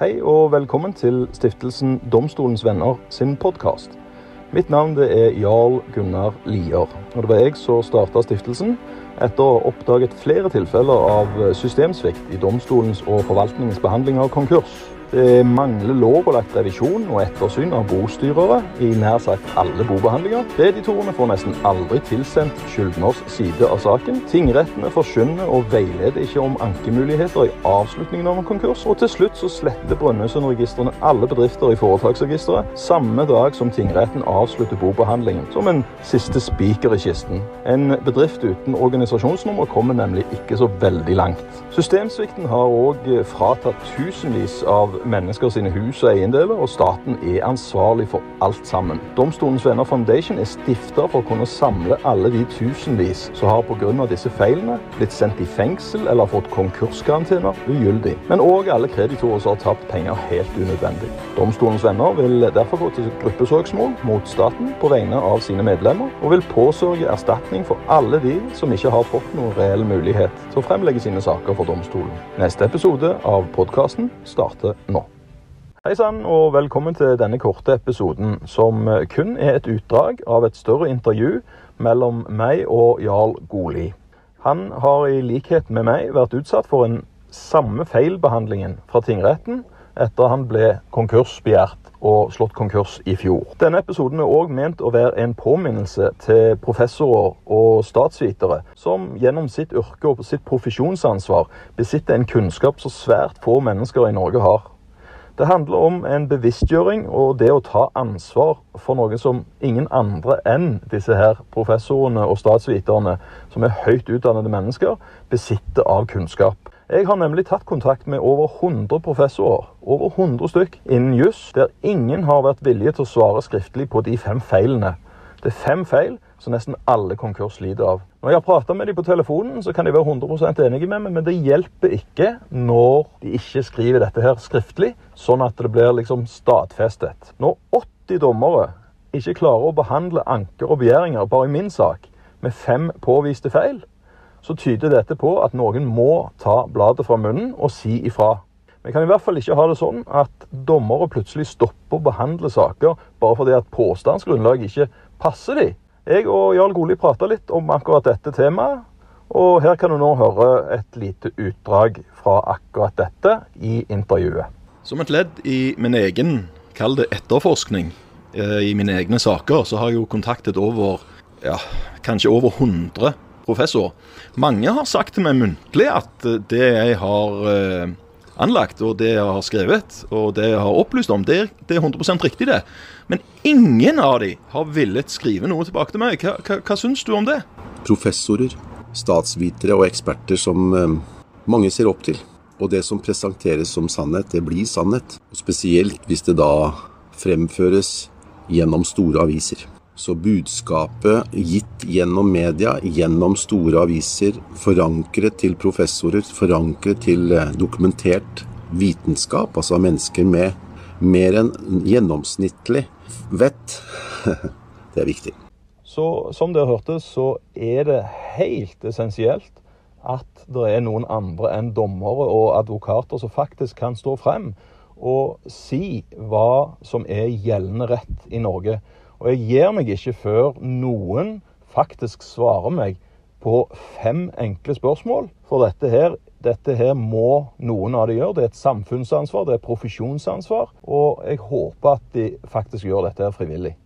Hei og velkommen til stiftelsen Domstolens venner sin podkast. Mitt navn det er Jarl Gunnar Lier. Og det var jeg som starta stiftelsen etter å ha oppdaget flere tilfeller av systemsvikt i domstolens og forvaltningens behandling av konkurs. Det mangler lovpålagt revisjon og ettersyn av bostyrere i nær sagt alle bobehandlinger. Kreditorene får nesten aldri tilsendt skyldners side av saken. Tingrettene forsyner og veileder ikke om ankemuligheter i avslutningen av en konkurs. Og til slutt så sletter Brønnøysundregistrene alle bedrifter i foretaksregisteret samme dag som tingretten avslutter bobehandlingen, som en siste spiker i kisten. En bedrift uten organisasjonsnummer kommer nemlig ikke så veldig langt. Systemsvikten har òg fratatt tusenvis av mennesker sine hus og eiendeler, og staten er ansvarlig for alt sammen. Domstolens Venner Foundation er stifta for å kunne samle alle de tusenvis som har pga. disse feilene blitt sendt i fengsel eller fått konkurskarantener ugyldig. Men òg alle kreditorer som har tapt penger helt unødvendig. Domstolens Venner vil derfor gå til gruppesøksmål mot staten på vegne av sine medlemmer, og vil påsørge erstatning for alle de som ikke har fått noen reell mulighet til å fremlegge sine saker for domstolen. Neste episode av podkasten starter nå. Hei sann, og velkommen til denne korte episoden, som kun er et utdrag av et større intervju mellom meg og Jarl Goli. Han har i likhet med meg vært utsatt for en samme feilbehandlingen fra tingretten etter han ble konkursbegjært og slått konkurs i fjor. Denne episoden er òg ment å være en påminnelse til professorer og statsvitere som gjennom sitt yrke og sitt profesjonsansvar besitter en kunnskap som svært få mennesker i Norge har. Det handler om en bevisstgjøring og det å ta ansvar for noe som ingen andre enn disse her professorene og statsviterne, som er høyt utdannede mennesker, besitter av kunnskap. Jeg har nemlig tatt kontakt med over 100 professorer, over 100 stykk, innen juss, der ingen har vært villige til å svare skriftlig på de fem feilene. Det er fem feil som nesten alle konkurs lider av. Når jeg har prata med dem på telefonen, så kan de være 100% enige med meg, men det hjelper ikke når de ikke skriver dette her skriftlig, sånn at det blir liksom stadfestet. Når 80 dommere ikke klarer å behandle anker og begjæringer bare i min sak med fem påviste feil, så tyder dette på at noen må ta bladet fra munnen og si ifra. Vi kan i hvert fall ikke ha det sånn at dommere plutselig stopper å behandle saker bare fordi at påstandsgrunnlaget ikke passer dem. Jeg og Jarl Goli prata litt om akkurat dette temaet, og her kan du nå høre et lite utdrag fra akkurat dette i intervjuet. Som et ledd i min egen, kall det etterforskning, i mine egne saker, så har jeg jo kontaktet over, ja, kanskje over 100 professorer. Mange har sagt til meg muntlig at det jeg har anlagt, og det jeg har skrevet, og det jeg har opplyst om, det er, det er 100% riktig, det. Men ingen av de har villet skrive noe tilbake til meg. Hva, hva, hva syns du om det? Professorer, statsvitere og eksperter som eh, mange ser opp til. Og det som presenteres som sannhet, det blir sannhet. Og spesielt hvis det da fremføres gjennom store aviser. Så budskapet gitt gjennom media, gjennom store aviser, forankret til professorer, forankret til dokumentert vitenskap, altså mennesker med mer enn gjennomsnittlig vett, det er viktig. Så som dere hørte, så er det helt essensielt at det er noen andre enn dommere og advokater som faktisk kan stå frem og si hva som er gjeldende rett i Norge. Og jeg gir meg ikke før noen faktisk svarer meg på fem enkle spørsmål. For dette her, dette her må noen av de gjøre. Det er et samfunnsansvar, det er et profesjonsansvar. Og jeg håper at de faktisk gjør dette her frivillig.